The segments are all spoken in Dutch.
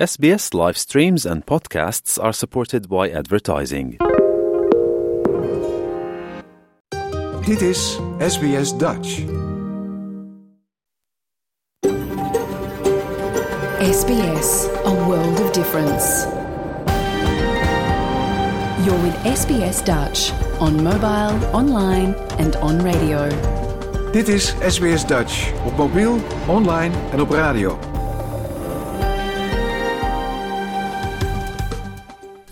SBS live streams and podcasts are supported by advertising. Dit is SBS Dutch. SBS, a world of difference. You're with SBS Dutch on mobile, online and on radio. Dit is SBS Dutch op mobiel, online en op radio.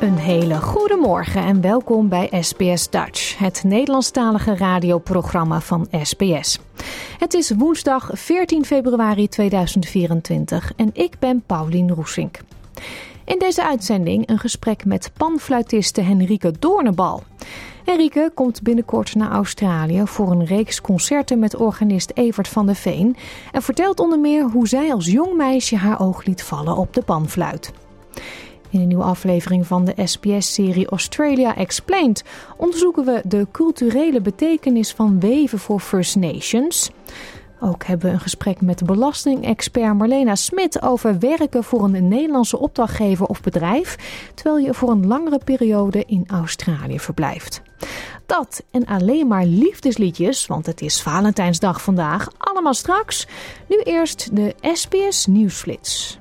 Een hele goede morgen en welkom bij SBS Dutch, het Nederlandstalige radioprogramma van SBS. Het is woensdag 14 februari 2024 en ik ben Paulien Roesink. In deze uitzending een gesprek met panfluitiste Henrike Doornebal. Henrike komt binnenkort naar Australië voor een reeks concerten met organist Evert van der Veen en vertelt onder meer hoe zij als jong meisje haar oog liet vallen op de panfluit. In een nieuwe aflevering van de SBS-serie Australia Explained onderzoeken we de culturele betekenis van weven voor First Nations. Ook hebben we een gesprek met belastingexpert Marlena Smit over werken voor een Nederlandse opdrachtgever of bedrijf, terwijl je voor een langere periode in Australië verblijft. Dat en alleen maar liefdesliedjes, want het is Valentijnsdag vandaag, allemaal straks. Nu eerst de SBS Nieuwsflits.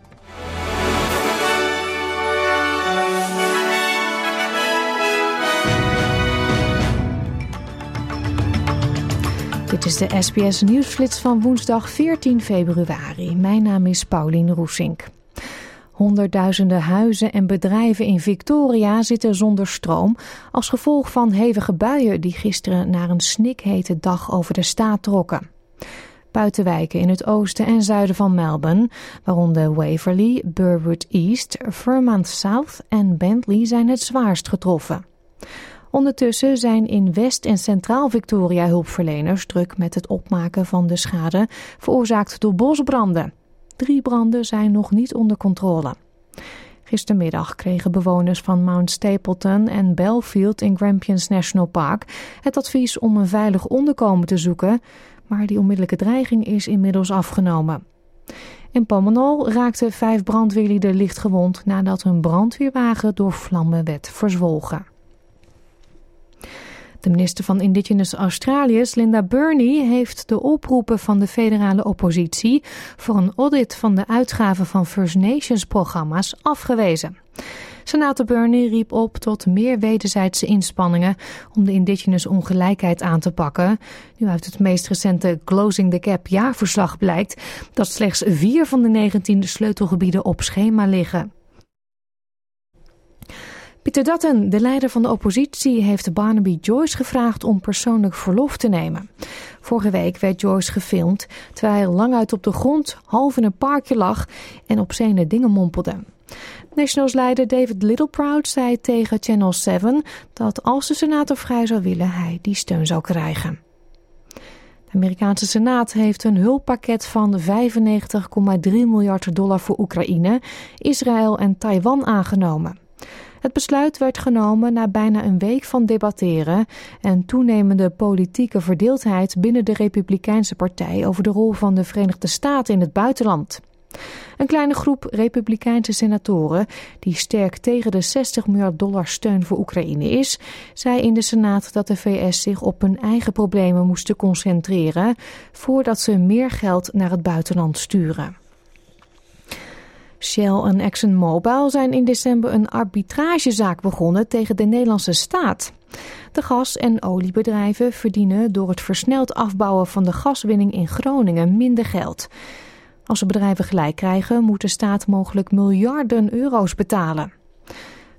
Dit is de SBS Nieuwsflits van woensdag 14 februari. Mijn naam is Paulien Roesink. Honderdduizenden huizen en bedrijven in Victoria zitten zonder stroom als gevolg van hevige buien die gisteren naar een snikhete dag over de staat trokken. Buitenwijken in het oosten en zuiden van Melbourne, waaronder Waverley, Burwood East, Vermont South en Bentley, zijn het zwaarst getroffen. Ondertussen zijn in West- en Centraal-Victoria hulpverleners druk met het opmaken van de schade veroorzaakt door bosbranden. Drie branden zijn nog niet onder controle. Gistermiddag kregen bewoners van Mount Stapleton en Belfield in Grampians National Park het advies om een veilig onderkomen te zoeken, maar die onmiddellijke dreiging is inmiddels afgenomen. In Pomenol raakten vijf brandweerlieden licht gewond nadat hun brandweerwagen door vlammen werd verzwolgen. De minister van Indigenous Australiërs, Linda Burney, heeft de oproepen van de federale oppositie voor een audit van de uitgaven van First Nations programma's afgewezen. Senator Burney riep op tot meer wederzijdse inspanningen om de indigenous ongelijkheid aan te pakken. Nu uit het meest recente Closing the Gap jaarverslag blijkt dat slechts vier van de 19 sleutelgebieden op schema liggen. Peter Dutton, de leider van de oppositie, heeft Barnaby Joyce gevraagd om persoonlijk verlof te nemen. Vorige week werd Joyce gefilmd terwijl hij lang uit op de grond, half in een parkje lag en op zijn dingen mompelde. Nationals-leider David Littleproud zei tegen Channel 7 dat als de senator vrij zou willen, hij die steun zou krijgen. De Amerikaanse Senaat heeft een hulppakket van 95,3 miljard dollar voor Oekraïne, Israël en Taiwan aangenomen. Het besluit werd genomen na bijna een week van debatteren en toenemende politieke verdeeldheid binnen de Republikeinse Partij over de rol van de Verenigde Staten in het buitenland. Een kleine groep Republikeinse senatoren, die sterk tegen de 60 miljard dollar steun voor Oekraïne is, zei in de Senaat dat de VS zich op hun eigen problemen moesten concentreren voordat ze meer geld naar het buitenland sturen. Shell en ExxonMobil zijn in december een arbitragezaak begonnen tegen de Nederlandse staat. De gas- en oliebedrijven verdienen door het versneld afbouwen van de gaswinning in Groningen minder geld. Als de bedrijven gelijk krijgen, moet de staat mogelijk miljarden euro's betalen.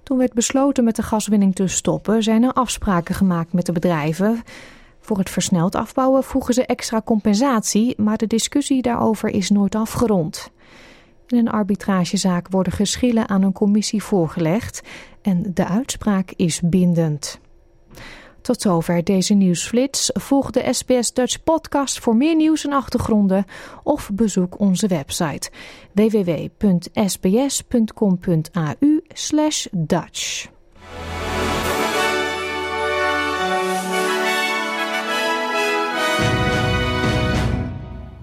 Toen werd besloten met de gaswinning te stoppen, zijn er afspraken gemaakt met de bedrijven. Voor het versneld afbouwen vroegen ze extra compensatie, maar de discussie daarover is nooit afgerond. In een arbitragezaak worden geschillen aan een commissie voorgelegd en de uitspraak is bindend. Tot zover deze nieuwsflits. Volg de SBS Dutch podcast voor meer nieuws en achtergronden of bezoek onze website www.sbs.com.au Dutch.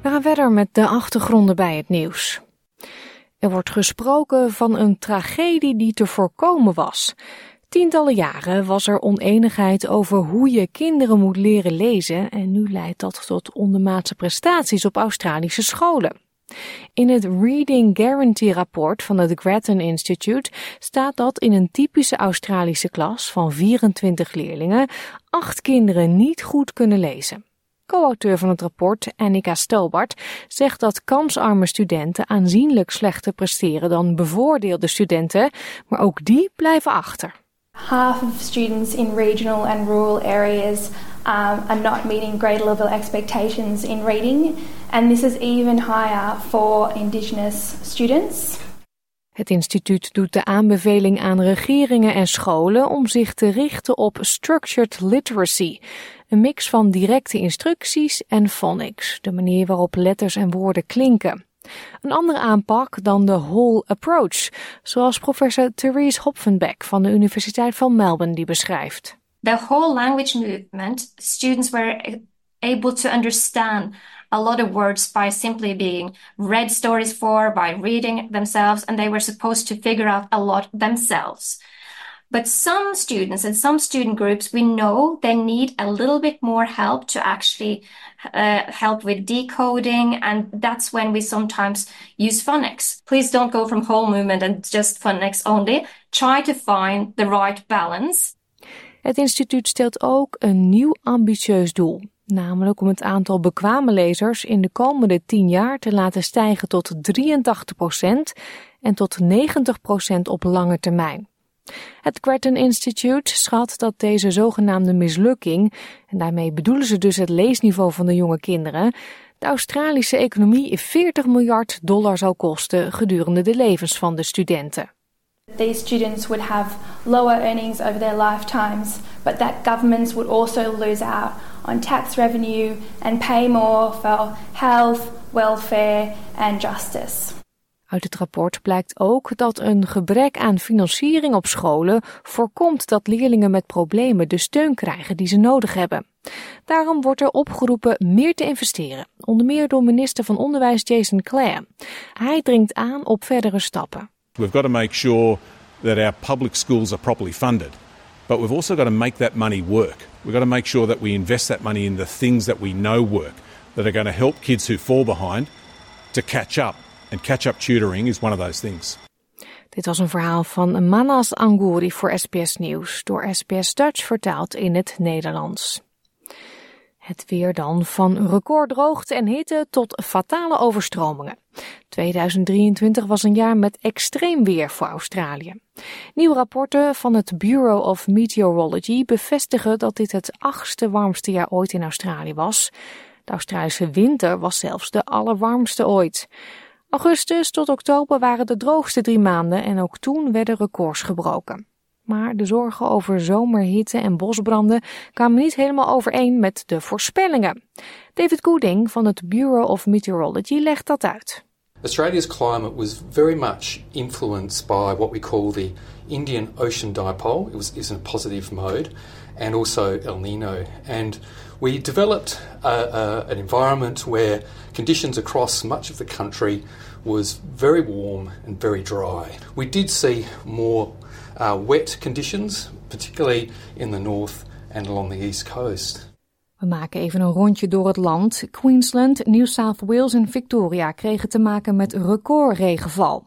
We gaan verder met de achtergronden bij het nieuws. Er wordt gesproken van een tragedie die te voorkomen was. Tientallen jaren was er oneenigheid over hoe je kinderen moet leren lezen en nu leidt dat tot ondermaatse prestaties op Australische scholen. In het Reading Guarantee rapport van het Grattan Institute staat dat in een typische Australische klas van 24 leerlingen acht kinderen niet goed kunnen lezen. Co-auteur van het rapport, Annika Stobart, zegt dat kansarme studenten aanzienlijk slechter presteren dan bevoordeelde studenten, maar ook die blijven achter. Half of students in regional and rural areas um, are not meeting grade level expectations in reading, and this is even higher for Indigenous students. Het instituut doet de aanbeveling aan regeringen en scholen om zich te richten op structured literacy, een mix van directe instructies en phonics, de manier waarop letters en woorden klinken. Een andere aanpak dan de whole approach, zoals professor Therese Hopfenbeck van de Universiteit van Melbourne die beschrijft. The whole language movement, students were able to understand a lot of words by simply being read stories for, by reading themselves, and they were supposed to figure out a lot themselves. But some students and some student groups, we know they need a little bit more help to actually uh, help with decoding. And that's when we sometimes use phonics. Please don't go from whole movement and just phonics only. Try to find the right balance. Het instituut stelt ook een nieuw ambitieus doel. Namelijk om het aantal bekwame lezers in de komende 10 jaar te laten stijgen tot 83% en tot 90% op lange termijn. Het Grattan Institute schat dat deze zogenaamde mislukking, en daarmee bedoelen ze dus het leesniveau van de jonge kinderen, de Australische economie 40 miljard dollar zou kosten gedurende de levens van de studenten. Students would have lower earnings over their lifetimes, but that governments would also lose out on tax revenue and pay more for health, welfare and justice. Uit het rapport blijkt ook dat een gebrek aan financiering op scholen voorkomt dat leerlingen met problemen de steun krijgen die ze nodig hebben. Daarom wordt er opgeroepen meer te investeren, onder meer door minister van Onderwijs Jason Clare. Hij dringt aan op verdere stappen. We've got to make sure that our public schools are properly funded. But we've also got to make that money work. We've got to make sure that we invest that money in the things that we know work, that are going to help kids who fall behind to catch up and catch-up tutoring is one of those things. Dit was een verhaal van Manas Angouri voor SBS Nieuws, door SBS Dutch vertaald in het Nederlands. Het weer dan van recorddroogte en hitte tot fatale overstromingen. 2023 was een jaar met extreem weer voor Australië. Nieuwe rapporten van het Bureau of Meteorology bevestigen dat dit het achtste warmste jaar ooit in Australië was. De Australische winter was zelfs de allerwarmste ooit. Augustus tot oktober waren de droogste drie maanden en ook toen werden records gebroken. Maar de zorgen over zomerhitte en bosbranden kwamen niet helemaal overeen met de voorspellingen. David Gooding van het Bureau of Meteorology legt dat uit. Australia's climate was very much influenced by what we call the Indian Ocean Dipole. It was in a positive mode, and also El Nino. And we developed a, a, an environment where conditions across much of the country was very warm and very dry. We did see more uh, wet conditions, particularly in the north and along the east coast. We maken even een rondje door het land. Queensland, New South Wales en Victoria kregen te maken met recordregenval.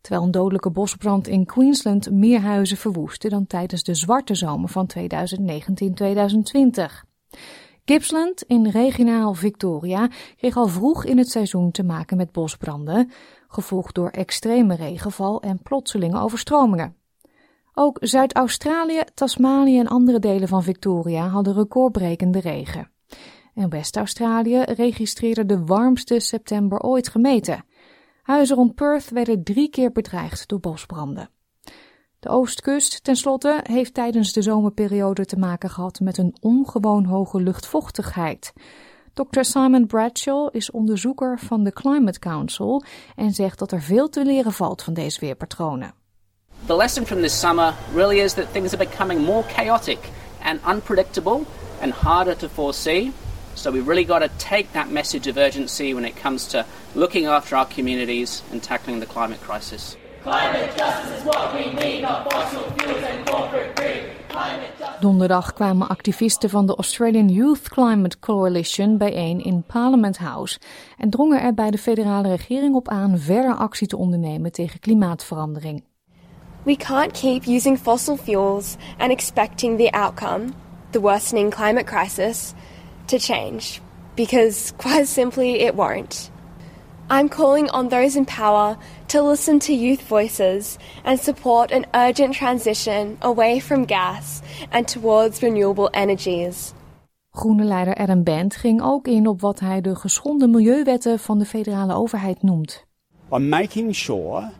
Terwijl een dodelijke bosbrand in Queensland meer huizen verwoestte dan tijdens de zwarte zomer van 2019-2020. Gippsland in regionaal Victoria kreeg al vroeg in het seizoen te maken met bosbranden, gevolgd door extreme regenval en plotselinge overstromingen. Ook Zuid-Australië, Tasmanië en andere delen van Victoria hadden recordbrekende regen. En West-Australië registreerde de warmste september ooit gemeten. Huizen rond Perth werden drie keer bedreigd door bosbranden. De oostkust, tenslotte, heeft tijdens de zomerperiode te maken gehad met een ongewoon hoge luchtvochtigheid. Dr. Simon Bradshaw is onderzoeker van de Climate Council en zegt dat er veel te leren valt van deze weerpatronen. The lesson from this summer really is that things are becoming more chaotic and unpredictable and harder to foresee. So we really got to take that message of urgency when it comes to looking after our communities and tackling the climate crisis. Climate justice is what we need, not fossil fuels and corporate greed. Donderdag kwamen activisten van de Australian Youth Climate Coalition bijeen in Parliament House en drongen er bij de federale regering op aan verder actie te ondernemen tegen klimaatverandering. We can't keep using fossil fuels and expecting the outcome, the worsening climate crisis, to change because quite simply it won't. I'm calling on those in power to listen to youth voices and support an urgent transition away from gas and towards renewable energies. Groene leider Adam Bent ging ook in op wat hij de geschonden milieuwetten van de federale overheid noemt. I'm making sure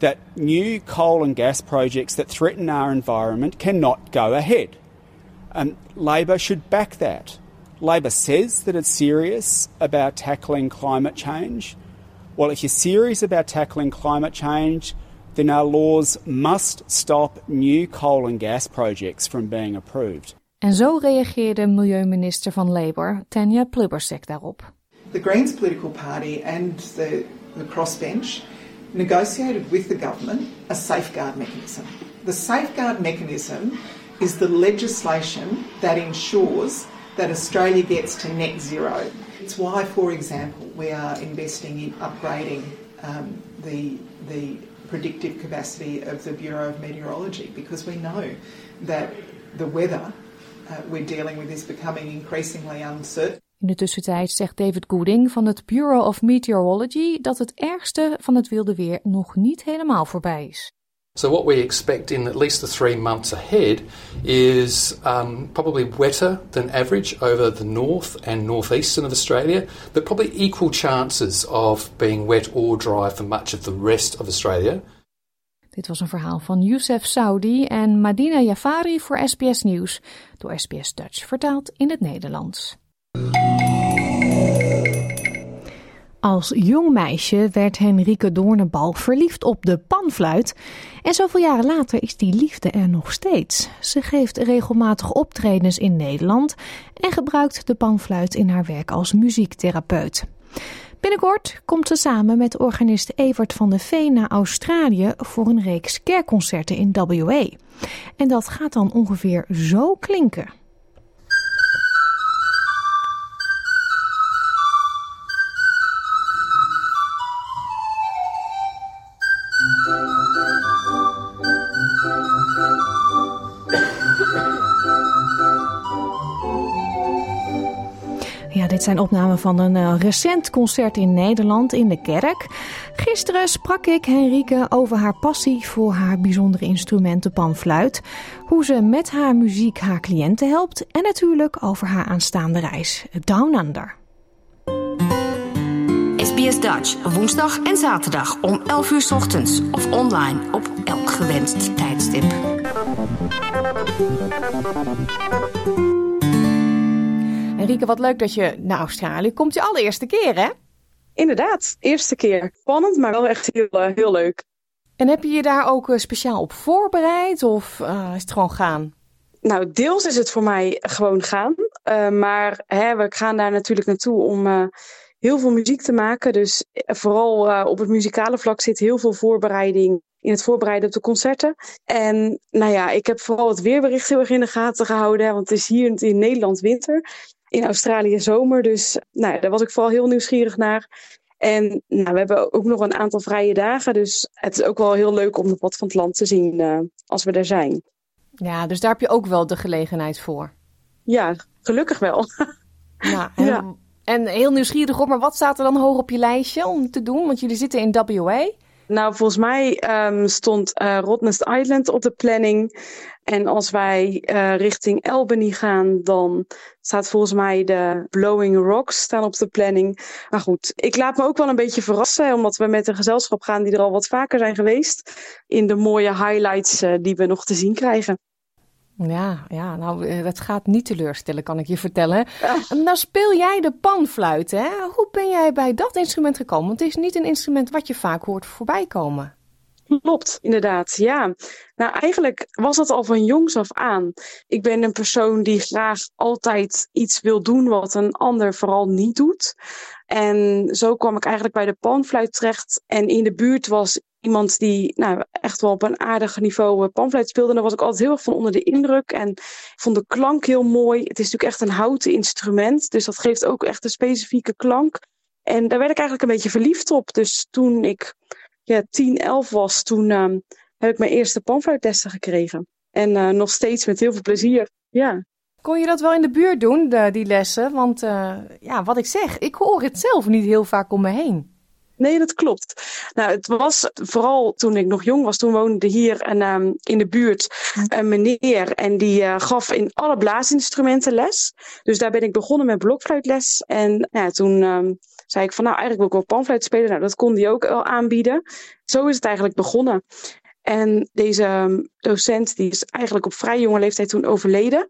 that new coal and gas projects that threaten our environment cannot go ahead. And Labor should back that. Labor says that it's serious about tackling climate change. Well, if you're serious about tackling climate change, then our laws must stop new coal and gas projects from being approved. En zo reageerde milieuminister van Labour, Tanya Plibersek, daarop. The Greens political party and the, the crossbench negotiated with the government a safeguard mechanism. The safeguard mechanism is the legislation that ensures that Australia gets to net zero. It's why, for example, we are investing in upgrading um, the, the predictive capacity of the Bureau of Meteorology because we know that the weather uh, we're dealing with is becoming increasingly uncertain. In de tussentijd zegt David Gooding van het Bureau of Meteorology dat het ergste van het wilde weer nog niet helemaal voorbij is. So, what we expect in at least the three months ahead is um, probably wetter than average over the north and northeastern of Australia, but probably equal chances of being wet or dry for much of the rest of Australia. Dit was een verhaal van Youssef Saudi en Madina Jafari voor SBS Nieuws, door SBS Dutch vertaald in het Nederlands. Als jong meisje werd Henrike Doornenbal verliefd op de panfluit. En zoveel jaren later is die liefde er nog steeds. Ze geeft regelmatig optredens in Nederland en gebruikt de panfluit in haar werk als muziektherapeut. Binnenkort komt ze samen met organist Evert van de Veen naar Australië voor een reeks kerkconcerten in WA. En dat gaat dan ongeveer zo klinken. Zijn opnamen van een uh, recent concert in Nederland in de kerk. Gisteren sprak ik Henrike over haar passie voor haar bijzondere instrument, de panfluit. Hoe ze met haar muziek haar cliënten helpt. En natuurlijk over haar aanstaande reis, Down Under. SBS Dutch, woensdag en zaterdag om 11 uur ochtends of online op elk gewenst tijdstip. Enrique, wat leuk dat je naar Australië komt. Je allereerste keer, hè? Inderdaad, eerste keer. Spannend, maar wel echt heel, uh, heel leuk. En heb je je daar ook uh, speciaal op voorbereid of uh, is het gewoon gaan? Nou, deels is het voor mij gewoon gaan. maar hè, we gaan daar natuurlijk naartoe om heel veel muziek te maken. Dus vooral op het muzikale vlak zit heel veel voorbereiding in het voorbereiden op de concerten. En nou ja, ik heb vooral het weerbericht heel erg in de gaten gehouden. Want het is hier in Nederland winter in Australië zomer. Dus nou, daar was ik vooral heel nieuwsgierig naar. En nou, we hebben ook nog een aantal vrije dagen. Dus het is ook wel heel leuk om de pad van het land te zien uh, als we er zijn. Ja, dus daar heb je ook wel de gelegenheid voor. Ja, gelukkig wel. Ja, en, ja. en heel nieuwsgierig op, maar wat staat er dan hoog op je lijstje om te doen? Want jullie zitten in WA. Nou, volgens mij um, stond uh, Rottnest Island op de planning. En als wij uh, richting Albany gaan, dan staat volgens mij de Blowing Rocks staan op de planning. Maar goed, ik laat me ook wel een beetje verrassen, omdat we met een gezelschap gaan die er al wat vaker zijn geweest. In de mooie highlights uh, die we nog te zien krijgen. Ja, ja, nou, dat gaat niet teleurstellen, kan ik je vertellen. Nou speel jij de panfluit, hè? Hoe ben jij bij dat instrument gekomen? Want het is niet een instrument wat je vaak hoort voorbij komen. Klopt, inderdaad. Ja. Nou, eigenlijk was dat al van jongs af aan. Ik ben een persoon die graag altijd iets wil doen wat een ander vooral niet doet. En zo kwam ik eigenlijk bij de panfluit terecht. En in de buurt was iemand die nou, echt wel op een aardig niveau panfluit speelde. En daar was ik altijd heel erg van onder de indruk. En vond de klank heel mooi. Het is natuurlijk echt een houten instrument. Dus dat geeft ook echt een specifieke klank. En daar werd ik eigenlijk een beetje verliefd op. Dus toen ik ja, 10, 11 was, toen uh, heb ik mijn eerste panfluitlessen gekregen. En uh, nog steeds met heel veel plezier. Ja. Kon je dat wel in de buurt doen, de, die lessen? Want uh, ja, wat ik zeg, ik hoor het zelf niet heel vaak om me heen. Nee, dat klopt. Nou, het was vooral toen ik nog jong was. Toen woonde hier een, um, in de buurt een meneer. En die uh, gaf in alle blaasinstrumenten les. Dus daar ben ik begonnen met blokfluitles. En ja, toen um, zei ik van nou, eigenlijk wil ik wel panfluit spelen. Nou, dat kon die ook wel aanbieden. Zo is het eigenlijk begonnen. En deze um, docent die is eigenlijk op vrij jonge leeftijd toen overleden.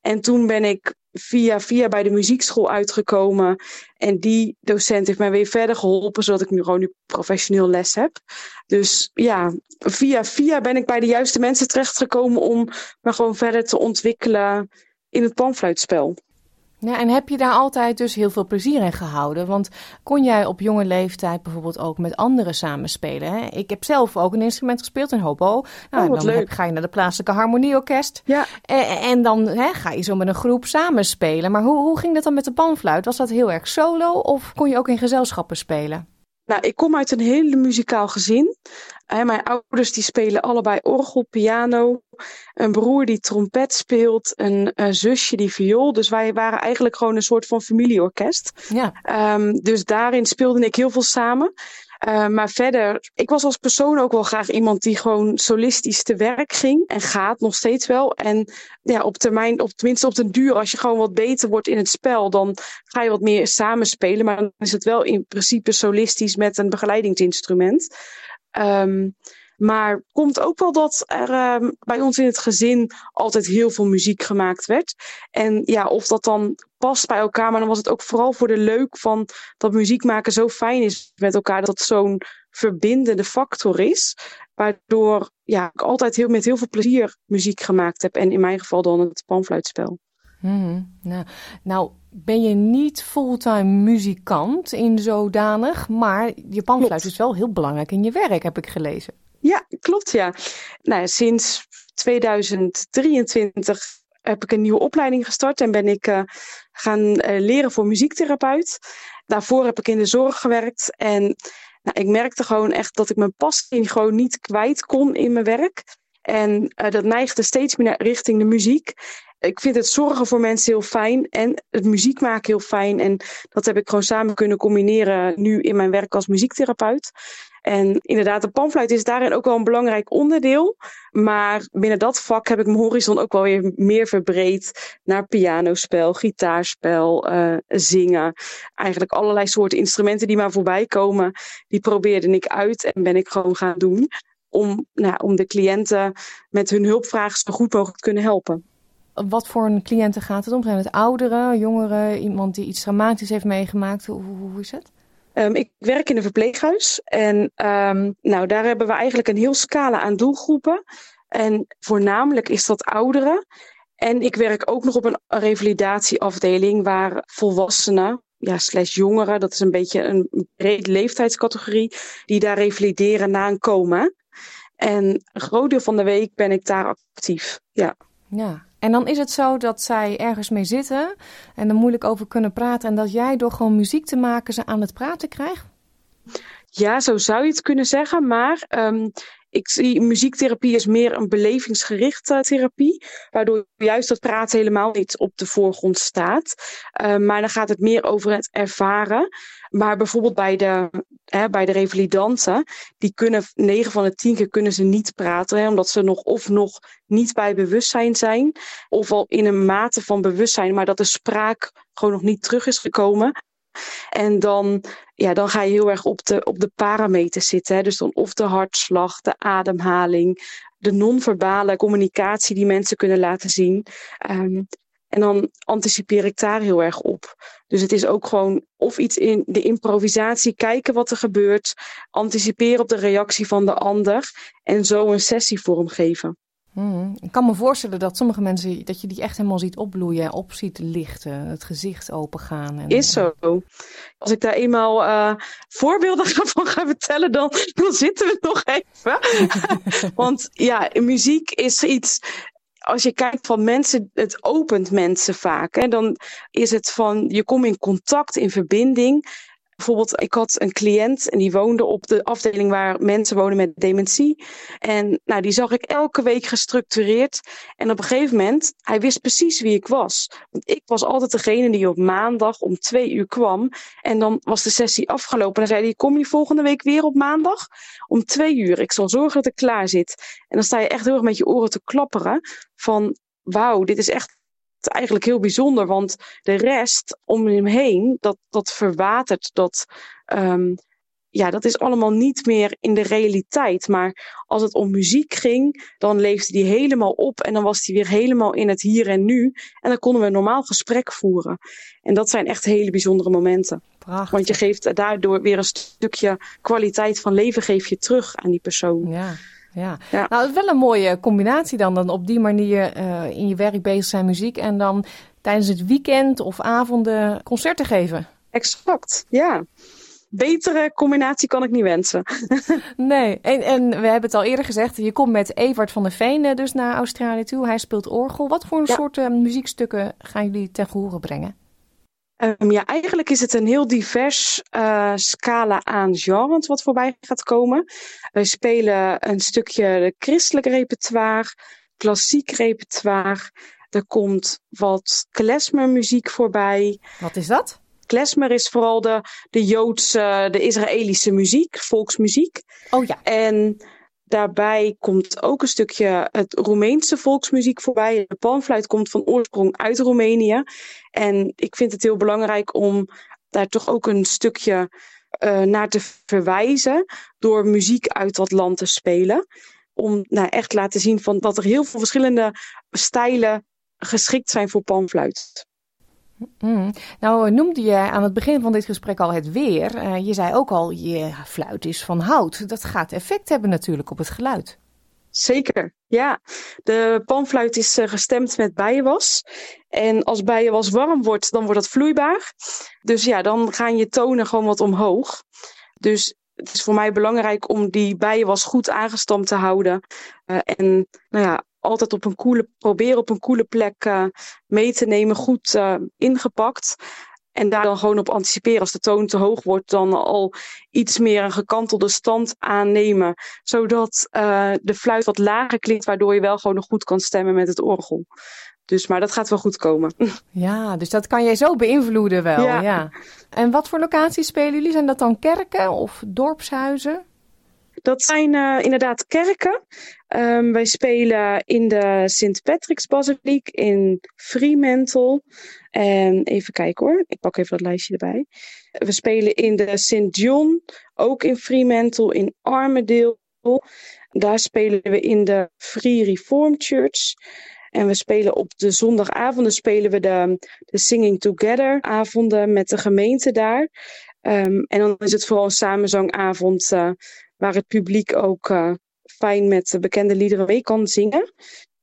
En toen ben ik via via bij de muziekschool uitgekomen. En die docent heeft mij weer verder geholpen, zodat ik nu gewoon nu professioneel les heb. Dus ja, via via ben ik bij de juiste mensen terechtgekomen om me gewoon verder te ontwikkelen in het panfluitspel. Ja, en heb je daar altijd dus heel veel plezier in gehouden? Want kon jij op jonge leeftijd bijvoorbeeld ook met anderen samenspelen? Hè? Ik heb zelf ook een instrument gespeeld, een hobo. Nou, oh, dan. Heb, ga je naar de plaatselijke harmonieorkest. Ja. En, en dan hè, ga je zo met een groep samenspelen. Maar hoe, hoe ging dat dan met de panfluit? Was dat heel erg solo of kon je ook in gezelschappen spelen? Nou, ik kom uit een hele muzikaal gezin. mijn ouders die spelen allebei orgel, piano. Een broer die trompet speelt. Een zusje die viool. Dus wij waren eigenlijk gewoon een soort van familieorkest. Ja. Um, dus daarin speelde ik heel veel samen. Uh, maar verder, ik was als persoon ook wel graag iemand die gewoon solistisch te werk ging. En gaat nog steeds wel. En ja, op termijn, of tenminste op den duur, als je gewoon wat beter wordt in het spel, dan ga je wat meer samenspelen. Maar dan is het wel in principe solistisch met een begeleidingsinstrument. Um, maar komt ook wel dat er um, bij ons in het gezin altijd heel veel muziek gemaakt werd. En ja, of dat dan past bij elkaar, maar dan was het ook vooral voor de leuk van dat muziek maken zo fijn is met elkaar. Dat het zo'n verbindende factor is. Waardoor ja, ik altijd heel, met heel veel plezier muziek gemaakt heb. En in mijn geval dan het panfluitspel. Nou, nou, ben je niet fulltime muzikant in zodanig, maar je panfluit Klopt. is wel heel belangrijk in je werk, heb ik gelezen. Ja, klopt ja. Nou, sinds 2023 heb ik een nieuwe opleiding gestart en ben ik uh, gaan uh, leren voor muziektherapeut. Daarvoor heb ik in de zorg gewerkt en nou, ik merkte gewoon echt dat ik mijn passie gewoon niet kwijt kon in mijn werk. En uh, dat neigde steeds meer richting de muziek. Ik vind het zorgen voor mensen heel fijn en het muziek maken heel fijn. En dat heb ik gewoon samen kunnen combineren nu in mijn werk als muziektherapeut. En inderdaad, de panfluit is daarin ook wel een belangrijk onderdeel. Maar binnen dat vak heb ik mijn horizon ook wel weer meer verbreed naar pianospel, gitaarspel, uh, zingen. Eigenlijk allerlei soorten instrumenten die maar voorbij komen, die probeerde ik uit en ben ik gewoon gaan doen. Om, nou, om de cliënten met hun hulpvragen zo goed mogelijk te kunnen helpen. Wat voor een cliënten gaat het om? Zijn het ouderen, jongeren, iemand die iets dramatisch heeft meegemaakt? Hoe, hoe is het? Um, ik werk in een verpleeghuis en um, nou, daar hebben we eigenlijk een heel scala aan doelgroepen. En voornamelijk is dat ouderen. En ik werk ook nog op een revalidatieafdeling waar volwassenen, ja, slash jongeren, dat is een beetje een breed leeftijdscategorie, die daar revalideren na een coma. En een groot deel van de week ben ik daar actief. Ja. Ja, en dan is het zo dat zij ergens mee zitten en er moeilijk over kunnen praten. En dat jij door gewoon muziek te maken ze aan het praten krijgt? Ja, zo zou je het kunnen zeggen. Maar um, ik zie muziektherapie is meer een belevingsgerichte therapie, waardoor juist dat praten helemaal niet op de voorgrond staat. Uh, maar dan gaat het meer over het ervaren. Maar bijvoorbeeld bij de, hè, bij de revalidanten, die kunnen 9 van de 10 keer kunnen ze niet praten, omdat ze nog of nog niet bij bewustzijn zijn, of al in een mate van bewustzijn, maar dat de spraak gewoon nog niet terug is gekomen. En dan, ja, dan ga je heel erg op de, op de parameters zitten. Hè? Dus dan of de hartslag, de ademhaling, de non-verbale communicatie die mensen kunnen laten zien. Um, en dan anticipeer ik daar heel erg op. Dus het is ook gewoon of iets in de improvisatie, kijken wat er gebeurt, anticiperen op de reactie van de ander en zo een sessie vormgeven. Hmm. Ik kan me voorstellen dat sommige mensen, dat je die echt helemaal ziet opbloeien, op ziet lichten, het gezicht opengaan. En, is zo. Als ik daar eenmaal uh, voorbeelden van ga vertellen, dan, dan zitten we nog even. Want ja, muziek is iets, als je kijkt van mensen, het opent mensen vaak. Hè, dan is het van, je komt in contact, in verbinding. Bijvoorbeeld, ik had een cliënt en die woonde op de afdeling waar mensen wonen met dementie. En nou, die zag ik elke week gestructureerd. En op een gegeven moment, hij wist precies wie ik was. Want ik was altijd degene die op maandag om twee uur kwam. En dan was de sessie afgelopen. En dan zei hij, kom je volgende week weer op maandag? Om twee uur. Ik zal zorgen dat ik klaar zit. En dan sta je echt heel erg met je oren te klapperen. Van, wauw, dit is echt eigenlijk heel bijzonder, want de rest om hem heen, dat, dat verwatert, dat, um, ja, dat is allemaal niet meer in de realiteit. Maar als het om muziek ging, dan leefde die helemaal op en dan was hij weer helemaal in het hier en nu. En dan konden we een normaal gesprek voeren. En dat zijn echt hele bijzondere momenten. Prachtig. Want je geeft daardoor weer een stukje kwaliteit van leven geef je terug aan die persoon. Ja. Ja. ja. nou het is wel een mooie combinatie dan, dan op die manier uh, in je werk bezig zijn muziek en dan tijdens het weekend of avonden concerten geven. Exact, ja. Betere combinatie kan ik niet wensen. nee, en, en we hebben het al eerder gezegd, je komt met Evert van der Veen eh, dus naar Australië toe. Hij speelt orgel. Wat voor een soort muziekstukken gaan jullie ten gehore brengen? Um, ja, eigenlijk is het een heel divers uh, scala aan genres wat voorbij gaat komen. Wij spelen een stukje christelijk repertoire, klassiek repertoire. Er komt wat klezmermuziek voorbij. Wat is dat? Klezmer is vooral de, de Joodse, de Israëlische muziek, volksmuziek. Oh ja. En Daarbij komt ook een stukje het Roemeense volksmuziek voorbij. De panfluit komt van oorsprong uit Roemenië. En ik vind het heel belangrijk om daar toch ook een stukje uh, naar te verwijzen door muziek uit dat land te spelen. Om nou, echt te laten zien van dat er heel veel verschillende stijlen geschikt zijn voor panfluit. Mm. Nou noemde je aan het begin van dit gesprek al het weer. Uh, je zei ook al, je fluit is van hout. Dat gaat effect hebben natuurlijk op het geluid. Zeker, ja. De panfluit is uh, gestemd met bijenwas. En als bijenwas warm wordt, dan wordt dat vloeibaar. Dus ja, dan gaan je tonen gewoon wat omhoog. Dus het is voor mij belangrijk om die bijenwas goed aangestampt te houden. En nou ja, altijd op een koele, proberen op een koele plek uh, mee te nemen, goed uh, ingepakt. En daar dan gewoon op anticiperen. Als de toon te hoog wordt, dan al iets meer een gekantelde stand aannemen. Zodat uh, de fluit wat lager klinkt, waardoor je wel gewoon nog goed kan stemmen met het orgel. Dus, maar dat gaat wel goed komen. Ja, dus dat kan jij zo beïnvloeden wel. Ja. ja. En wat voor locaties spelen jullie? Zijn dat dan kerken of dorpshuizen? Dat zijn uh, inderdaad kerken. Um, wij spelen in de Sint Patrick's Basiliek in Fremantle. En even kijken hoor, ik pak even dat lijstje erbij. We spelen in de St. John, ook in Fremantle, in Armadale. Daar spelen we in de Free Reformed Church. En we spelen op de zondagavonden spelen we de, de Singing Together avonden met de gemeente daar. Um, en dan is het vooral een samenzangavond uh, waar het publiek ook uh, fijn met bekende liederen mee kan zingen.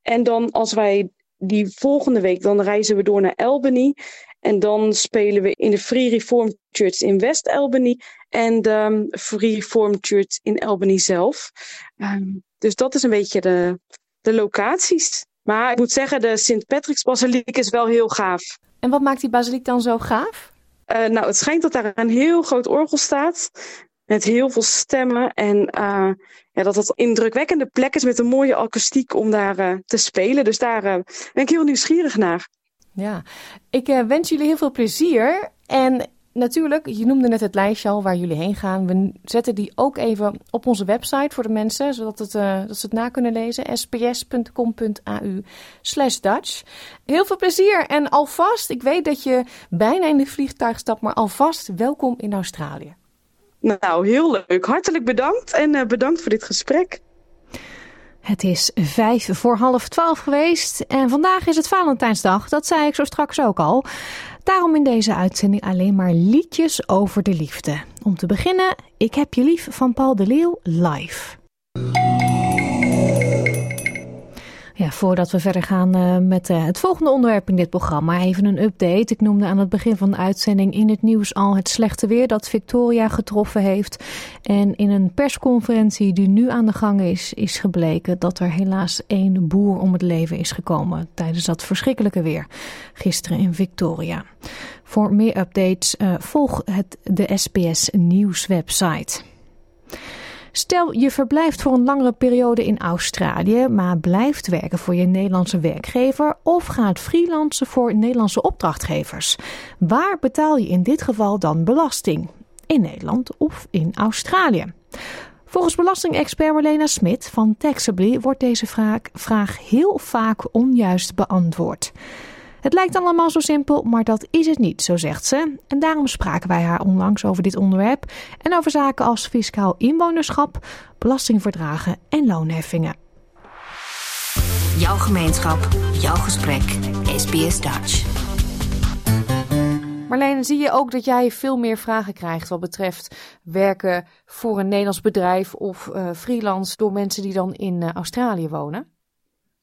En dan als wij die volgende week, dan reizen we door naar Albany. En dan spelen we in de Free Reformed Church in West Albany en de Free Reformed Church in Albany zelf. Um, dus dat is een beetje de, de locaties. Maar ik moet zeggen, de Sint Patrick's Basiliek is wel heel gaaf. En wat maakt die basiliek dan zo gaaf? Uh, nou, het schijnt dat daar een heel groot orgel staat met heel veel stemmen. En uh, ja, dat het indrukwekkende plek is met een mooie akoestiek om daar uh, te spelen. Dus daar uh, ben ik heel nieuwsgierig naar. Ja, ik wens jullie heel veel plezier. En natuurlijk, je noemde net het lijstje al waar jullie heen gaan. We zetten die ook even op onze website voor de mensen, zodat het, dat ze het na kunnen lezen. sps.com.au slash Dutch. Heel veel plezier en alvast, ik weet dat je bijna in de vliegtuig stapt, maar alvast welkom in Australië. Nou, heel leuk. Hartelijk bedankt en uh, bedankt voor dit gesprek. Het is vijf voor half twaalf geweest en vandaag is het Valentijnsdag. Dat zei ik zo straks ook al. Daarom in deze uitzending alleen maar liedjes over de liefde. Om te beginnen, Ik heb je lief van Paul de Leeuw live. Ja, voordat we verder gaan uh, met uh, het volgende onderwerp in dit programma, even een update. Ik noemde aan het begin van de uitzending in het nieuws al het slechte weer dat Victoria getroffen heeft. En in een persconferentie die nu aan de gang is, is gebleken dat er helaas één boer om het leven is gekomen tijdens dat verschrikkelijke weer gisteren in Victoria. Voor meer updates uh, volg het de SBS Nieuws website. Stel je verblijft voor een langere periode in Australië, maar blijft werken voor je Nederlandse werkgever of gaat freelancen voor Nederlandse opdrachtgevers. Waar betaal je in dit geval dan belasting? In Nederland of in Australië? Volgens belastingexpert Marlena Smit van Taxably wordt deze vraag, vraag heel vaak onjuist beantwoord. Het lijkt allemaal zo simpel, maar dat is het niet, zo zegt ze. En daarom spraken wij haar onlangs over dit onderwerp en over zaken als fiscaal inwonerschap, belastingverdragen en loonheffingen. Jouw gemeenschap, jouw gesprek, SBS Dutch. Marleen, zie je ook dat jij veel meer vragen krijgt wat betreft werken voor een Nederlands bedrijf of uh, freelance door mensen die dan in uh, Australië wonen?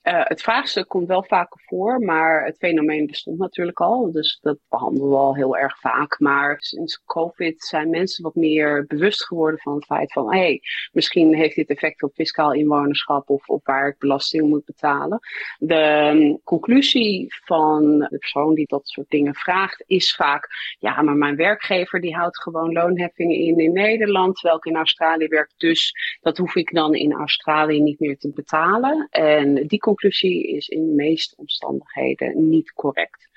Uh, het vraagstuk komt wel vaker voor, maar het fenomeen bestond natuurlijk al. Dus dat behandelen we al heel erg vaak. Maar sinds COVID zijn mensen wat meer bewust geworden van het feit van... hé, hey, misschien heeft dit effect op fiscaal inwonerschap of op waar ik belasting moet betalen. De um, conclusie van de persoon die dat soort dingen vraagt is vaak... ja, maar mijn werkgever die houdt gewoon loonheffingen in in Nederland... terwijl ik in Australië werk, dus dat hoef ik dan in Australië niet meer te betalen. En die conclusie is in de meeste omstandigheden niet correct.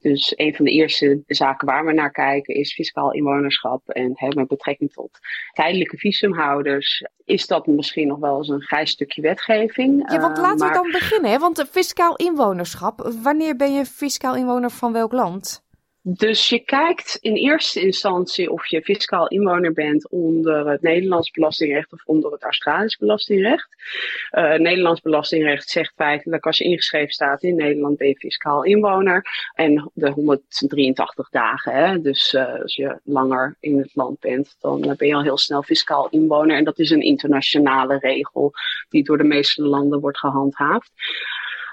Dus een van de eerste zaken waar we naar kijken is fiscaal inwonerschap. En hè, met betrekking tot tijdelijke visumhouders is dat misschien nog wel eens een grijs stukje wetgeving. Ja, want laten uh, maar... we dan beginnen. Hè? Want fiscaal inwonerschap, wanneer ben je fiscaal inwoner van welk land? Dus je kijkt in eerste instantie of je fiscaal inwoner bent onder het Nederlands belastingrecht of onder het Australisch belastingrecht. Uh, Nederlands belastingrecht zegt feitelijk als je ingeschreven staat in Nederland ben je fiscaal inwoner. En de 183 dagen, hè, dus uh, als je langer in het land bent, dan ben je al heel snel fiscaal inwoner. En dat is een internationale regel die door de meeste landen wordt gehandhaafd.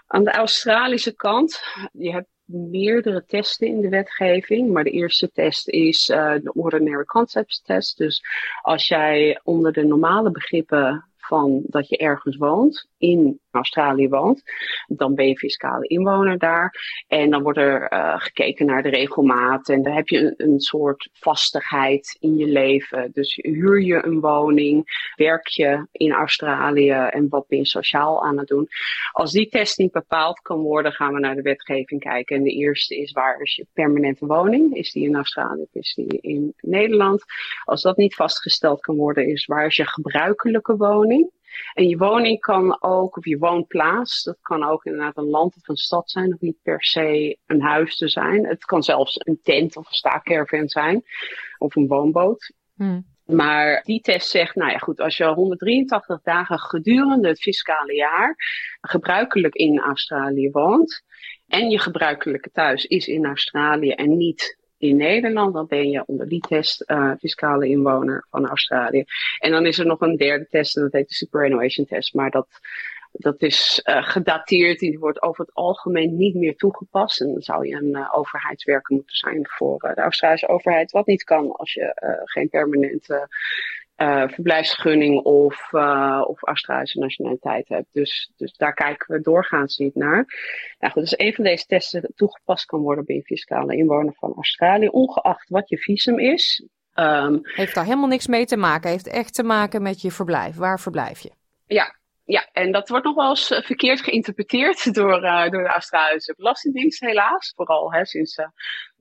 Aan de Australische kant, je hebt meerdere testen in de wetgeving. Maar de eerste test is uh, de Ordinary Concepts Test. Dus als jij onder de normale begrippen van dat je ergens woont, in Australië woont, dan ben je fiscale inwoner daar. En dan wordt er uh, gekeken naar de regelmaat en dan heb je een, een, soort vastigheid in je leven. Dus huur je een woning, werk je in Australië en wat ben je sociaal aan het doen. Als die test niet bepaald kan worden, gaan we naar de wetgeving kijken. En de eerste is waar is je permanente woning? Is die in Australië of is die in Nederland? Als dat niet vastgesteld kan worden, is waar is je gebruikelijke woning? En je woning kan ook, of je woonplaats, dat kan ook inderdaad een land of een stad zijn, of niet per se een huis te zijn. Het kan zelfs een tent of een staakerven zijn, of een woonboot. Hmm. Maar die test zegt, nou ja goed, als je 183 dagen gedurende het fiscale jaar gebruikelijk in Australië woont en je gebruikelijke thuis is in Australië en niet in Nederland, dan ben je onder die test uh, fiscale inwoner van Australië. En dan is er nog een derde test en dat heet de superannuation test. Maar dat, dat is uh, gedateerd, die wordt over het algemeen niet meer toegepast. En dan zou je een uh, overheidswerker moeten zijn voor de Australische overheid. Wat niet kan als je geen permanente uh, verblijfsvergunning of, uh, of Australische nationaliteit hebt. Dus, dus daar kijken we doorgaans niet naar. Nou goed, dus een van deze testen toegepast kan worden bij een fiscale inwoner van Australië, ongeacht wat je visum is. Um, heeft daar helemaal niks mee te maken. Heeft echt te maken met je verblijf. Waar verblijf je? Ja, ja, en dat wordt nog wel eens eh, verkeerd geïnterpreteerd door, uh, door de Australische Belastingdienst, helaas. Vooral hè, sinds uh,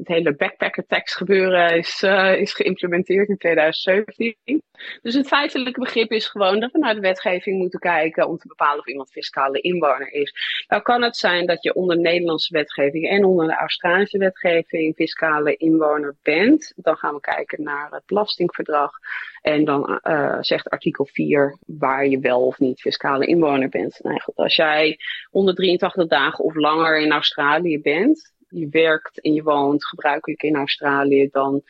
het hele backpacker tax gebeuren is, is geïmplementeerd in 2017. Dus het feitelijke begrip is gewoon dat we naar de wetgeving moeten kijken om te bepalen of iemand fiscale inwoner is. Nou kan het zijn dat je onder Nederlandse wetgeving en onder de Australische wetgeving fiscale inwoner bent. Dan gaan we kijken naar het belastingverdrag. En dan uh, zegt artikel 4 waar je wel of niet fiscale inwoner bent. Nou als jij 183 dagen of langer in Australië bent, je werkt en je woont gebruikelijk in Australië, dan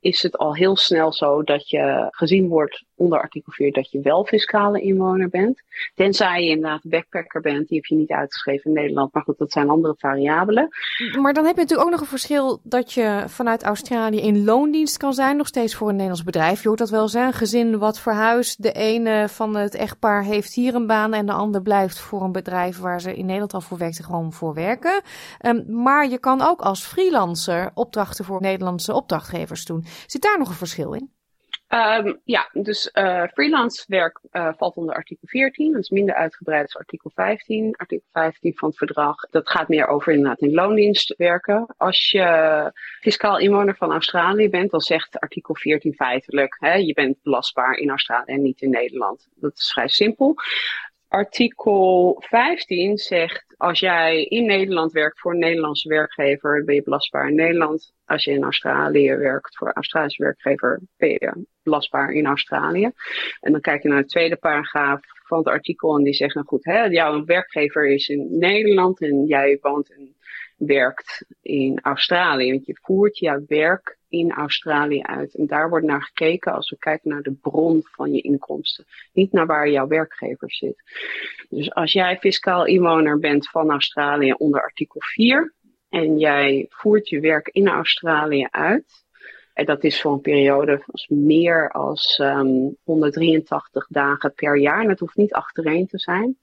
is het al heel snel zo dat je gezien wordt onder artikel 4 dat je wel fiscale inwoner bent. Tenzij je inderdaad backpacker bent, die heb je niet uitgeschreven in Nederland. Maar goed, dat zijn andere variabelen. Maar dan heb je natuurlijk ook nog een verschil dat je vanuit Australië in loondienst kan zijn, nog steeds voor een Nederlands bedrijf. Je hoort dat wel zijn, een gezin wat verhuist. De ene van het echtpaar heeft hier een baan en de ander blijft voor een bedrijf waar ze in Nederland al voor werkt gewoon voor werken. Um, maar je kan ook als freelancer opdrachten voor Nederlandse opdrachtgevers doen. Zit daar nog een verschil in? Um, ja, dus uh, freelance werk uh, valt onder artikel 14. Dat is minder uitgebreid als artikel 15. Artikel 15 van het verdrag, dat gaat meer over inderdaad in loondienst werken. Als je fiscaal inwoner van Australië bent, dan zegt artikel 14 feitelijk, hè, je bent belastbaar in Australië en niet in Nederland. Dat is vrij simpel. Artikel 15 zegt, als jij in Nederland werkt voor een Nederlandse werkgever, ben je belastbaar in Nederland. Als je in Australië werkt voor een Australische werkgever, ben je belastbaar in Australië. En dan kijk je naar de tweede paragraaf van het artikel en die zegt, nou goed, hè, jouw werkgever is in Nederland en jij woont en werkt in Australië. Want je voert jouw werk in Australië uit. En daar wordt naar gekeken als we kijken naar de bron van je inkomsten. Niet naar waar jouw werkgever zit. Dus als jij fiscaal inwoner bent van Australië onder artikel 4 en jij voert je werk in Australië uit, dat is voor een periode van meer als um, ehm, 183 dagen per jaar. En het hoeft niet achtereen te zijn.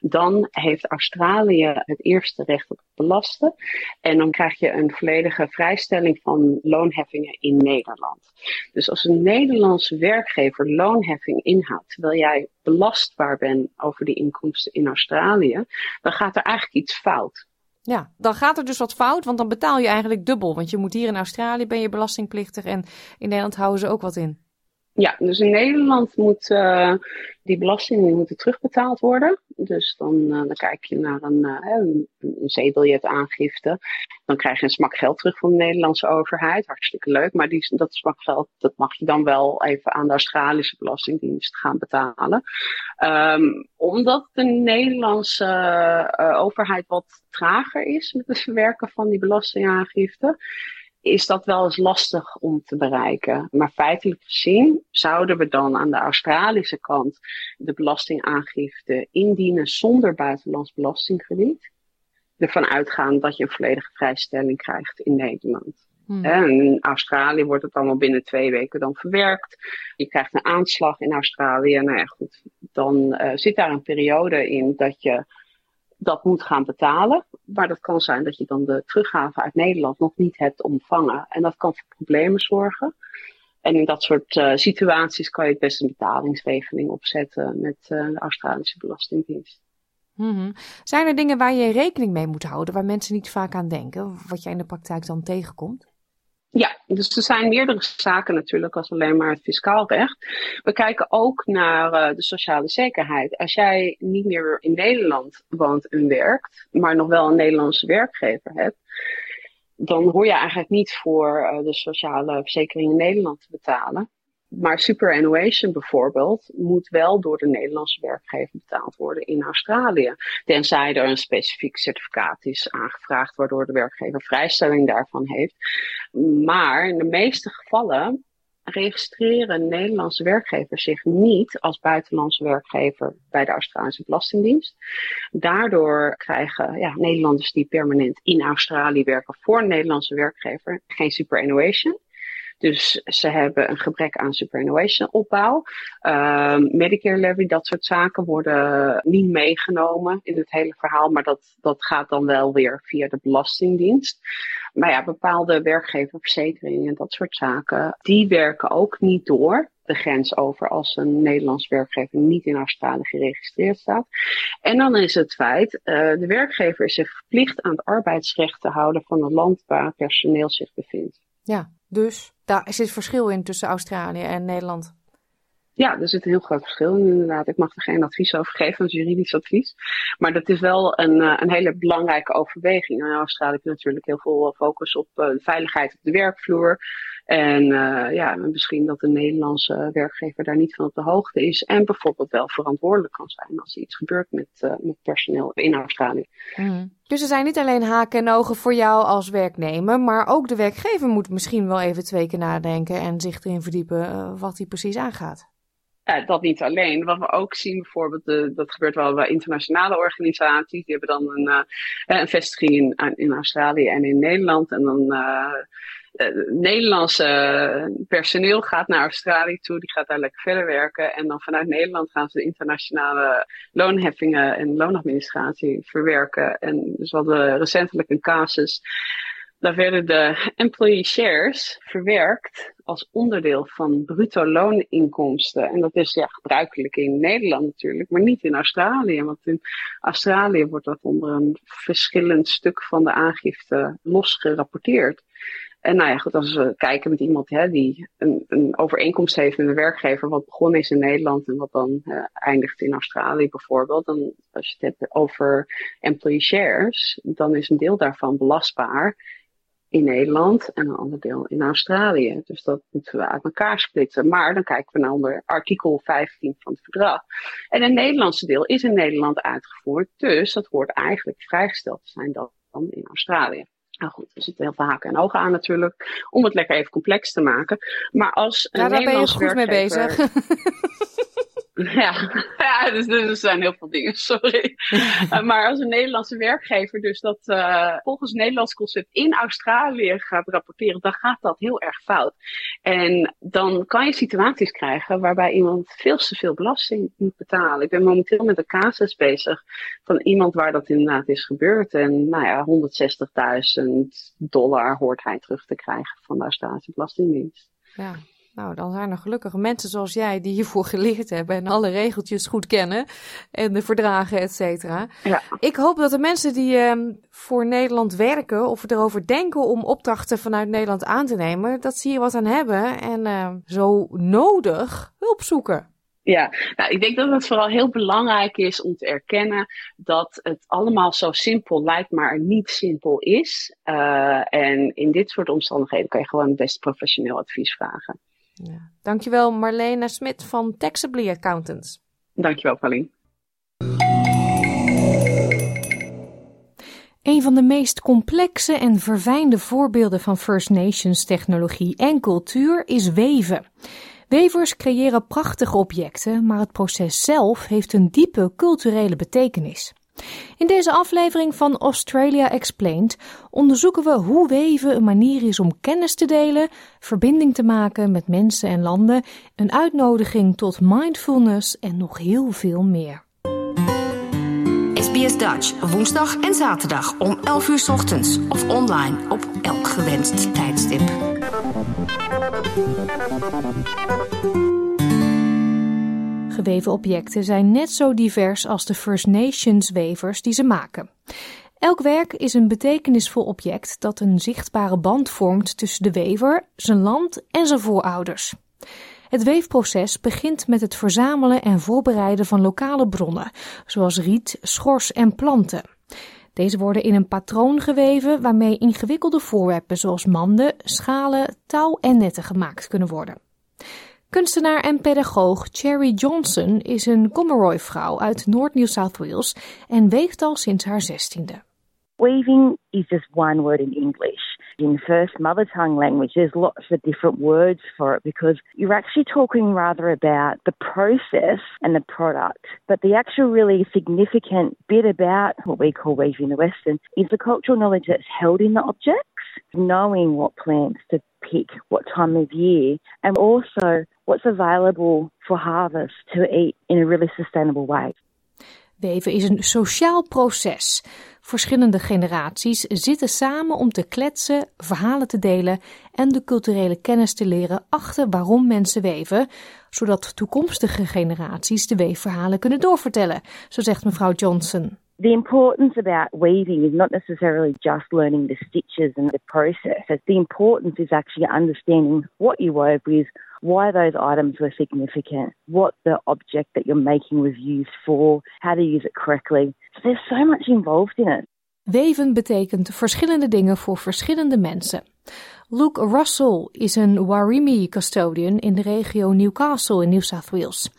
Dan heeft Australië het eerste recht op belasten. En dan krijg je een volledige vrijstelling van loonheffingen in Nederland. Dus als een Nederlandse werkgever loonheffing inhoudt, terwijl jij belastbaar bent over die inkomsten in Australië, dan gaat er eigenlijk iets fout. Ja, dan gaat er dus wat fout, want dan betaal je eigenlijk dubbel. Want je moet hier in Australië ben je belastingplichtig en in Nederland houden ze ook wat in. Ja, dus in Nederland moet uh, die belastingen moeten terugbetaald worden. Dus dan, uh, dan kijk je naar een, uh, een zeebiljetaangifte. Dan krijg je een smak geld terug van de Nederlandse overheid. Hartstikke leuk. Maar die, dat smak geld dat mag je dan wel even aan de Australische Belastingdienst gaan betalen. Um, omdat de Nederlandse overheid wat trager is met het verwerken van die belastingaangifte is dat wel eens lastig om te bereiken. Maar feitelijk gezien zouden we dan aan de Australische kant de belastingaangifte indienen zonder buitenlands belastingkrediet. Ervan uitgaan dat je een volledige vrijstelling krijgt in Nederland. Hmm. En in Australië wordt het allemaal binnen twee weken dan verwerkt. Je krijgt een aanslag in Australië. Nou ja, goed. Dan uh, zit daar een periode in dat je dat moet gaan betalen. Maar dat kan zijn dat je dan de teruggave uit Nederland nog niet hebt ontvangen. En dat kan voor problemen zorgen. En in dat soort uh, situaties kan je best een betalingsregeling opzetten met uh, de Australische Belastingdienst. Mm-hmm. Zijn er dingen waar je rekening mee moet houden, waar mensen niet vaak aan denken, wat jij in de praktijk dan tegenkomt? Ja, dus er zijn meerdere zaken natuurlijk als alleen maar het fiscaal recht. We kijken ook naar uh, de sociale zekerheid. Als jij niet meer in Nederland woont en werkt, maar nog wel een Nederlandse werkgever hebt, dan hoor je eigenlijk niet voor uh, de sociale verzekering in Nederland te betalen. Maar superannuation bijvoorbeeld moet wel door de Nederlandse werkgever betaald worden in Australië. Tenzij er een specifiek certificaat is aangevraagd waardoor de werkgever vrijstelling daarvan heeft. Maar in de meeste gevallen registreren Nederlandse werkgevers zich niet als buitenlandse werkgever bij de Australische Belastingdienst. Daardoor krijgen ja, Nederlanders die permanent in Australië werken voor een Nederlandse werkgever geen superannuation. Dus ze hebben een gebrek aan superannuation opbouw. Ehm, Medicare levy, dat soort zaken worden niet meegenomen in het hele verhaal. Maar dat, dat gaat dan wel weer via de Belastingdienst. Maar ja, bepaalde werkgeververzekeringen en dat soort zaken, die werken ook niet door de grens over als een Nederlands werkgever niet in Australië geregistreerd staat. En dan is het feit, uh, de werkgever is zich verplicht aan het arbeidsrecht te houden van het land waar personeel zich bevindt. Ja, dus daar zit verschil in tussen Australië en Nederland. Ja, er zit een heel groot verschil in inderdaad. Ik mag er geen advies over geven, is juridisch advies. Maar dat is wel een, uh, een hele belangrijke overweging. In Australië heb je natuurlijk heel veel focus op uh, veiligheid op de werkvloer. En uh, ja, misschien dat de Nederlandse werkgever daar niet van op de hoogte is. En bijvoorbeeld wel verantwoordelijk kan zijn als er iets gebeurt met, uh, met personeel in Australië. Mm. Dus er zijn niet alleen haken en ogen voor jou als werknemer, maar ook de werkgever moet misschien wel even twee keer nadenken en zich erin verdiepen uh, wat hij precies aangaat. Ja, dat niet alleen. Wat we ook zien bijvoorbeeld, dat gebeurt wel bij internationale organisaties. Die hebben dan een, een vestiging in, in Australië en in Nederland. En dan uh, uh, Nederlandse personeel gaat naar Australië toe, die gaat daar lekker verder werken. En dan vanuit Nederland gaan ze de internationale loonheffingen en loonadministratie verwerken. En dus hadden recentelijk een casus. Daar werden de employee shares verwerkt als onderdeel van bruto looninkomsten. En dat is ja gebruikelijk in Nederland natuurlijk, maar niet in Australië. Want in Australië wordt dat onder een verschillend stuk van de aangifte los gerapporteerd. En nou ja, goed, als we kijken met iemand hè, die een, een overeenkomst heeft met een werkgever, wat begonnen is in Nederland en wat dan uh, eindigt in Australië bijvoorbeeld, dan als je het hebt over employee shares, dan is een deel daarvan belastbaar in Nederland en een ander deel in Australië. Dus dat moeten we uit elkaar splitsen. Maar dan kijken we naar onder artikel 15 van het verdrag. En het Nederlandse deel is in Nederland uitgevoerd, dus dat hoort eigenlijk vrijgesteld te zijn dan in Australië. Nou goed, er zitten heel veel haken en ogen aan natuurlijk, om het lekker even complex te maken. Maar als een ja, daar ben je goed werkgever... mee bezig. Ja, dus, dus er zijn heel veel dingen, sorry. uh, maar als een Nederlandse werkgever dus dat uh, volgens het Nederlands concept in Australië gaat rapporteren, dan gaat dat heel erg fout. En dan kan je situaties krijgen waarbij iemand veel te veel belasting moet betalen. Ik ben momenteel met een casus bezig van iemand waar dat inderdaad is gebeurd. En nou ja, 160.000 dollar hoort hij terug te krijgen van de Australische Belastingdienst. Ja. Nou, dan zijn er gelukkig mensen zoals jij die hiervoor geleerd hebben en alle regeltjes goed kennen en de verdragen, et cetera. Ja. Ik hoop dat de mensen die uh, voor Nederland werken of erover denken om opdrachten vanuit Nederland aan te nemen, dat ze hier wat aan hebben en uh, zo nodig hulp zoeken. Ja, nou, ik denk dat het vooral heel belangrijk is om te erkennen dat het allemaal zo simpel lijkt, maar niet simpel is. Uh, en in dit soort omstandigheden kan je gewoon het beste professioneel advies vragen. Ja. Dankjewel Marlene Smit van Taxably Accountants. Dankjewel Pauline. Een van de meest complexe en verfijnde voorbeelden van First Nations technologie en cultuur is weven. Wevers creëren prachtige objecten, maar het proces zelf heeft een diepe culturele betekenis. In deze aflevering van Australia Explained onderzoeken we hoe weven een manier is om kennis te delen, verbinding te maken met mensen en landen, een uitnodiging tot mindfulness en nog heel veel meer. SBS Dutch, woensdag en zaterdag om 11 uur ochtends of online op elk gewenst tijdstip. Geweven objecten zijn net zo divers als de First Nations wevers die ze maken. Elk werk is een betekenisvol object dat een zichtbare band vormt tussen de wever, zijn land en zijn voorouders. Het weefproces begint met het verzamelen en voorbereiden van lokale bronnen, zoals riet, schors en planten. Deze worden in een patroon geweven waarmee ingewikkelde voorwerpen zoals manden, schalen, touw en netten gemaakt kunnen worden. Kunstenaar en pedagoog Cherry Johnson is een Gomeroi-vrouw uit Noord-New South Wales en weeft al sinds haar zestiende. Weaving is just one word in English. In first mother tongue language, there's lots of different words for it because you're actually talking rather about the process and the product. But the actual really significant bit about what we call weaving the Western is the cultural knowledge that's held in the objects, knowing what plants to pick, what time of year, and also what's available for harvest to eat in a really sustainable way. Weven is een sociaal proces. Verschillende generaties zitten samen om te kletsen, verhalen te delen en de culturele kennis te leren achter waarom mensen weven, zodat toekomstige generaties de weefverhalen kunnen doorvertellen, zo zegt mevrouw Johnson. The importance about weaving is not necessarily just learning the stitches and the process. The importance is actually understanding what you wove with, why those items were significant, what the object that you're making was used for, how to use it correctly. So there's so much involved in it. Weven betekent verschillende dingen voor verschillende mensen. Luke Russell is een Warimi custodian in de regio Newcastle in New South Wales.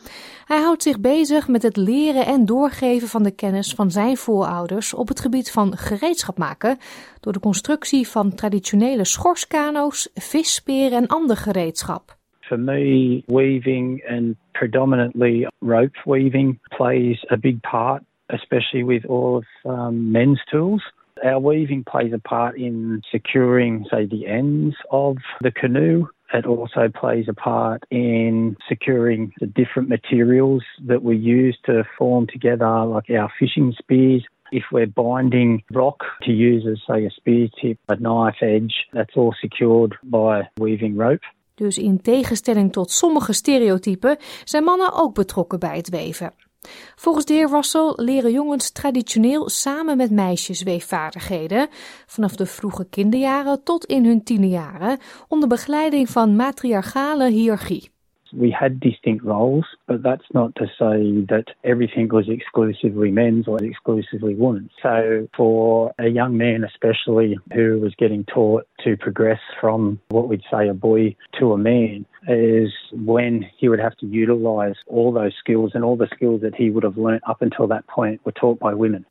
Hij houdt zich bezig met het leren en doorgeven van de kennis van zijn voorouders op het gebied van gereedschap maken door de constructie van traditionele schorskano's, vissperen en ander gereedschap. For me, weaving and predominantly rope weaving plays a big part, especially with all of um, men's tools. Our weaving plays a part in securing, say, the ends of the canoe. It also plays a part in securing the different materials that we use to form together, like our fishing spears. If we're binding rock to use as, say, a spear tip, a knife edge, that's all secured by weaving rope. Dus in tegenstelling tot sommige stereotypen zijn mannen ook betrokken bij het weven. Volgens de heer Russell leren jongens traditioneel samen met meisjes weefvaardigheden, vanaf de vroege kinderjaren tot in hun tienerjaren, onder begeleiding van matriarchale hiërarchie. We had distinct roles, but that's not to say that everything was exclusively men's or exclusively women's. So, for a young man, especially who was getting taught to progress from what we'd say a boy to a man, is when he would have to utilize all those skills and all the skills that he would have learnt up until that point were taught by women.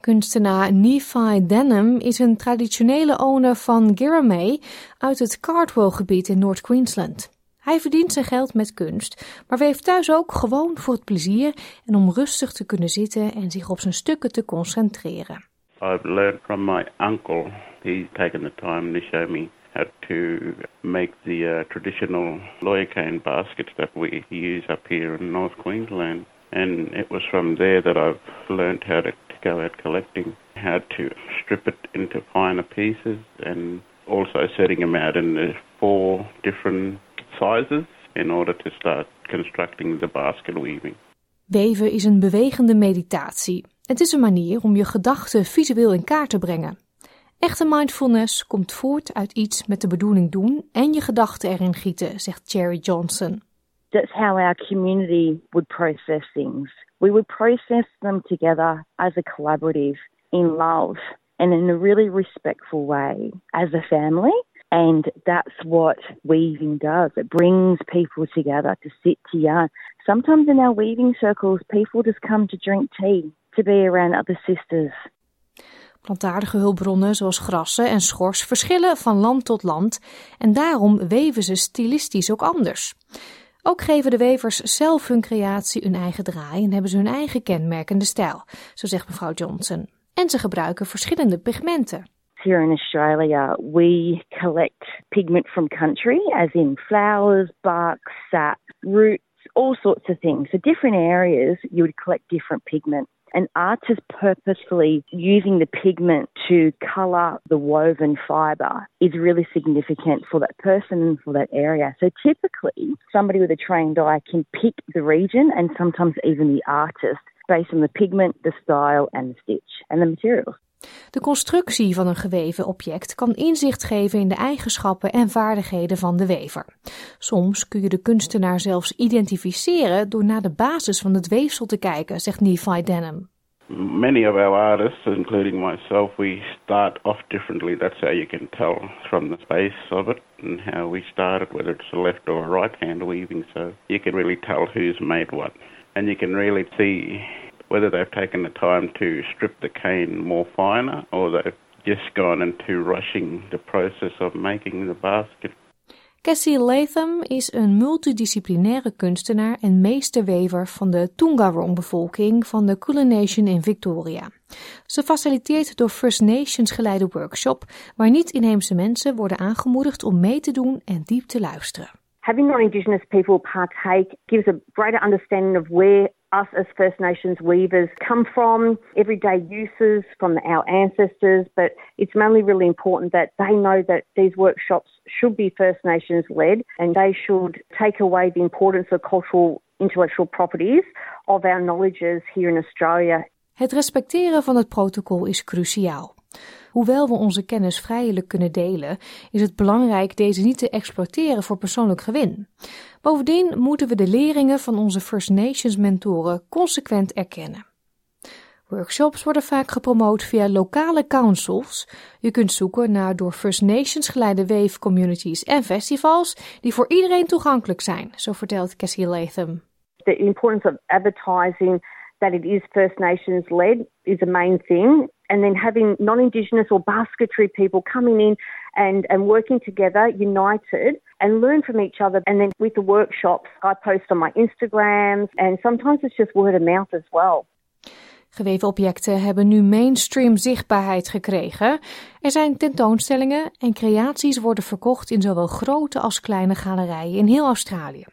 Kunstenaar Nephi Denham is een traditionele owner van Girramay uit het Cardwell-gebied in Noord-Queensland. Hij verdient zijn geld met kunst, maar weeft thuis ook gewoon voor het plezier en om rustig te kunnen zitten en zich op zijn stukken te concentreren. I've learned from my uncle. He's taken the time to show me how to make the uh, traditional lawyer cane baskets that we use up here in North Queensland. And it was from there that I've learned how to go out collecting, how to strip it into finer pieces, and also setting them out in the four different sizes in order to start constructing the basket weaving. Weven is een bewegende meditatie. Het is een manier om je gedachten visueel in kaart te brengen. Echte mindfulness komt voort uit iets met de bedoeling doen en je gedachten erin gieten, zegt Cherry Johnson. That's how our community would process things. We would process them together as a collaborative, in love, and in a really respectful way as a family. And that's what weaving does. It brings people together to sit to yarn. Sometimes in our weaving circles, people just come to drink tea, to be around other sisters. Plantaardige hulpbronnen zoals grassen en schors verschillen van land tot land en daarom weven ze stilistisch ook anders. Ook geven de wevers zelf hun creatie een eigen draai en hebben ze hun eigen kenmerkende stijl, zo zegt mevrouw Johnson. En ze gebruiken verschillende pigmenten. Here in Australia, we collect pigment from country, as in flowers, bark, sap, roots, all sorts of things. So, different areas, you would collect different pigment. And artists purposefully using the pigment to colour the woven fibre is really significant for that person for that area. So typically, somebody with a trained eye can pick the region and sometimes even the artist based on the pigment, the style, and the stitch and the materials. De constructie van een geweven object kan inzicht geven in de eigenschappen en vaardigheden van de wever. Soms kun je de kunstenaar zelfs identificeren door naar de basis van het weefsel te kijken, zegt Nephi Denham. Many of our artists, including myself, we start off differently. That's how you can tell from the base of it and how we started, whether it's a left or right hand weaving. So you can really tell who's made what. And you can really see whether they've taken the time to strip the cane more finer or they've just gone into rushing the process of making the basket. Cassie Latham is een multidisciplinaire kunstenaar en meesterwever van de Toongaroong-bevolking van de Kulin Nation in Victoria. Ze faciliteert door First Nations geleide workshop, waar niet-inheemse mensen worden aangemoedigd om mee te doen en diep te luisteren. Having non-Indigenous people partake gives a greater understanding of where us as First Nations weavers come from, everyday uses from our ancestors, but it's mainly really important that they know that these workshops should be First Nations led and they should take away the importance of cultural intellectual properties of our knowledges here in Australia. Het respecteren van het protocol is cruciaal. Hoewel we onze kennis vrijelijk kunnen delen, is het belangrijk deze niet te exploiteren voor persoonlijk gewin. Bovendien moeten we de leringen van onze First Nations mentoren consequent erkennen. Workshops worden vaak gepromoot via lokale councils. Je kunt zoeken naar door First Nations geleide wave communities en festivals die voor iedereen toegankelijk zijn, zo vertelt Cassie Latham. The importance of advertising that it is First Nations led is a main thing. And then having non Indigenous or basketry people coming in and, and working together, united, and learn from each other. And then with the workshops, I post on my Instagrams, and sometimes it's just word of mouth as well. Geweven objecten hebben nu mainstream zichtbaarheid gekregen. Er zijn tentoonstellingen en creaties worden verkocht in zowel grote als kleine galerijen in heel Australië.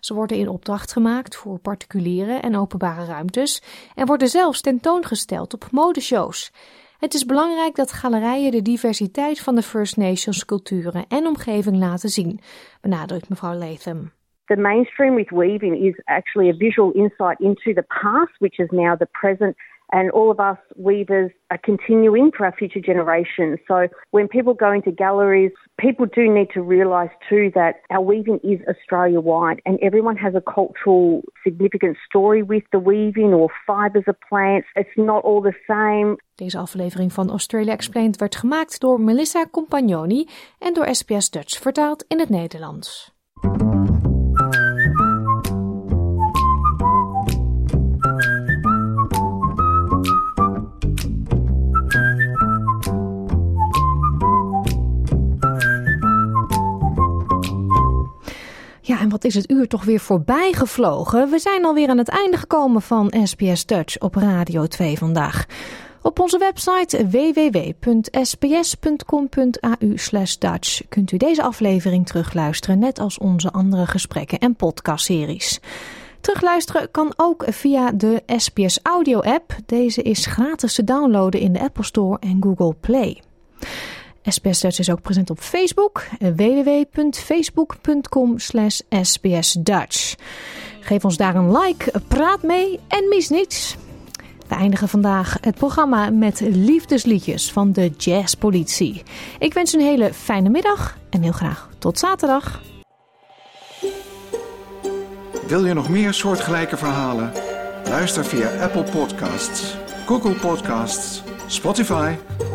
Ze worden in opdracht gemaakt voor particuliere en openbare ruimtes en worden zelfs tentoongesteld op modeshows. Het is belangrijk dat galerijen de diversiteit van de First Nations culturen en omgeving laten zien, benadrukt mevrouw Latham. The mainstream with weaving is actually a visual insight into the past, which is now the present and all of us weavers are continuing for our future generations. So when people go into galleries, people do need to realise too that our weaving is Australia wide and everyone has a cultural significant story with the weaving or fibres of plants. It's not all the same. Deze aflevering van Australia Explained werd gemaakt door Melissa Compagnoni en door SBS Dutch vertaald in het Nederlands. Wat is het uur toch weer voorbij gevlogen? We zijn alweer aan het einde gekomen van SBS Dutch op Radio 2 vandaag. Op onze website www.sbs.com.au Dutch kunt u deze aflevering terugluisteren, net als onze andere gesprekken en podcastseries. Terugluisteren kan ook via de SBS Audio app. Deze is gratis te downloaden in de Apple Store en Google Play. SBS Dutch is ook present op Facebook. www.facebook.com slash sbsdutch. Geef ons daar een like, praat mee en mis niets. We eindigen vandaag het programma met liefdesliedjes van de Jazzpolitie. Ik wens een hele fijne middag en heel graag tot zaterdag. Wil je nog meer soortgelijke verhalen? Luister via Apple Podcasts, Google Podcasts, Spotify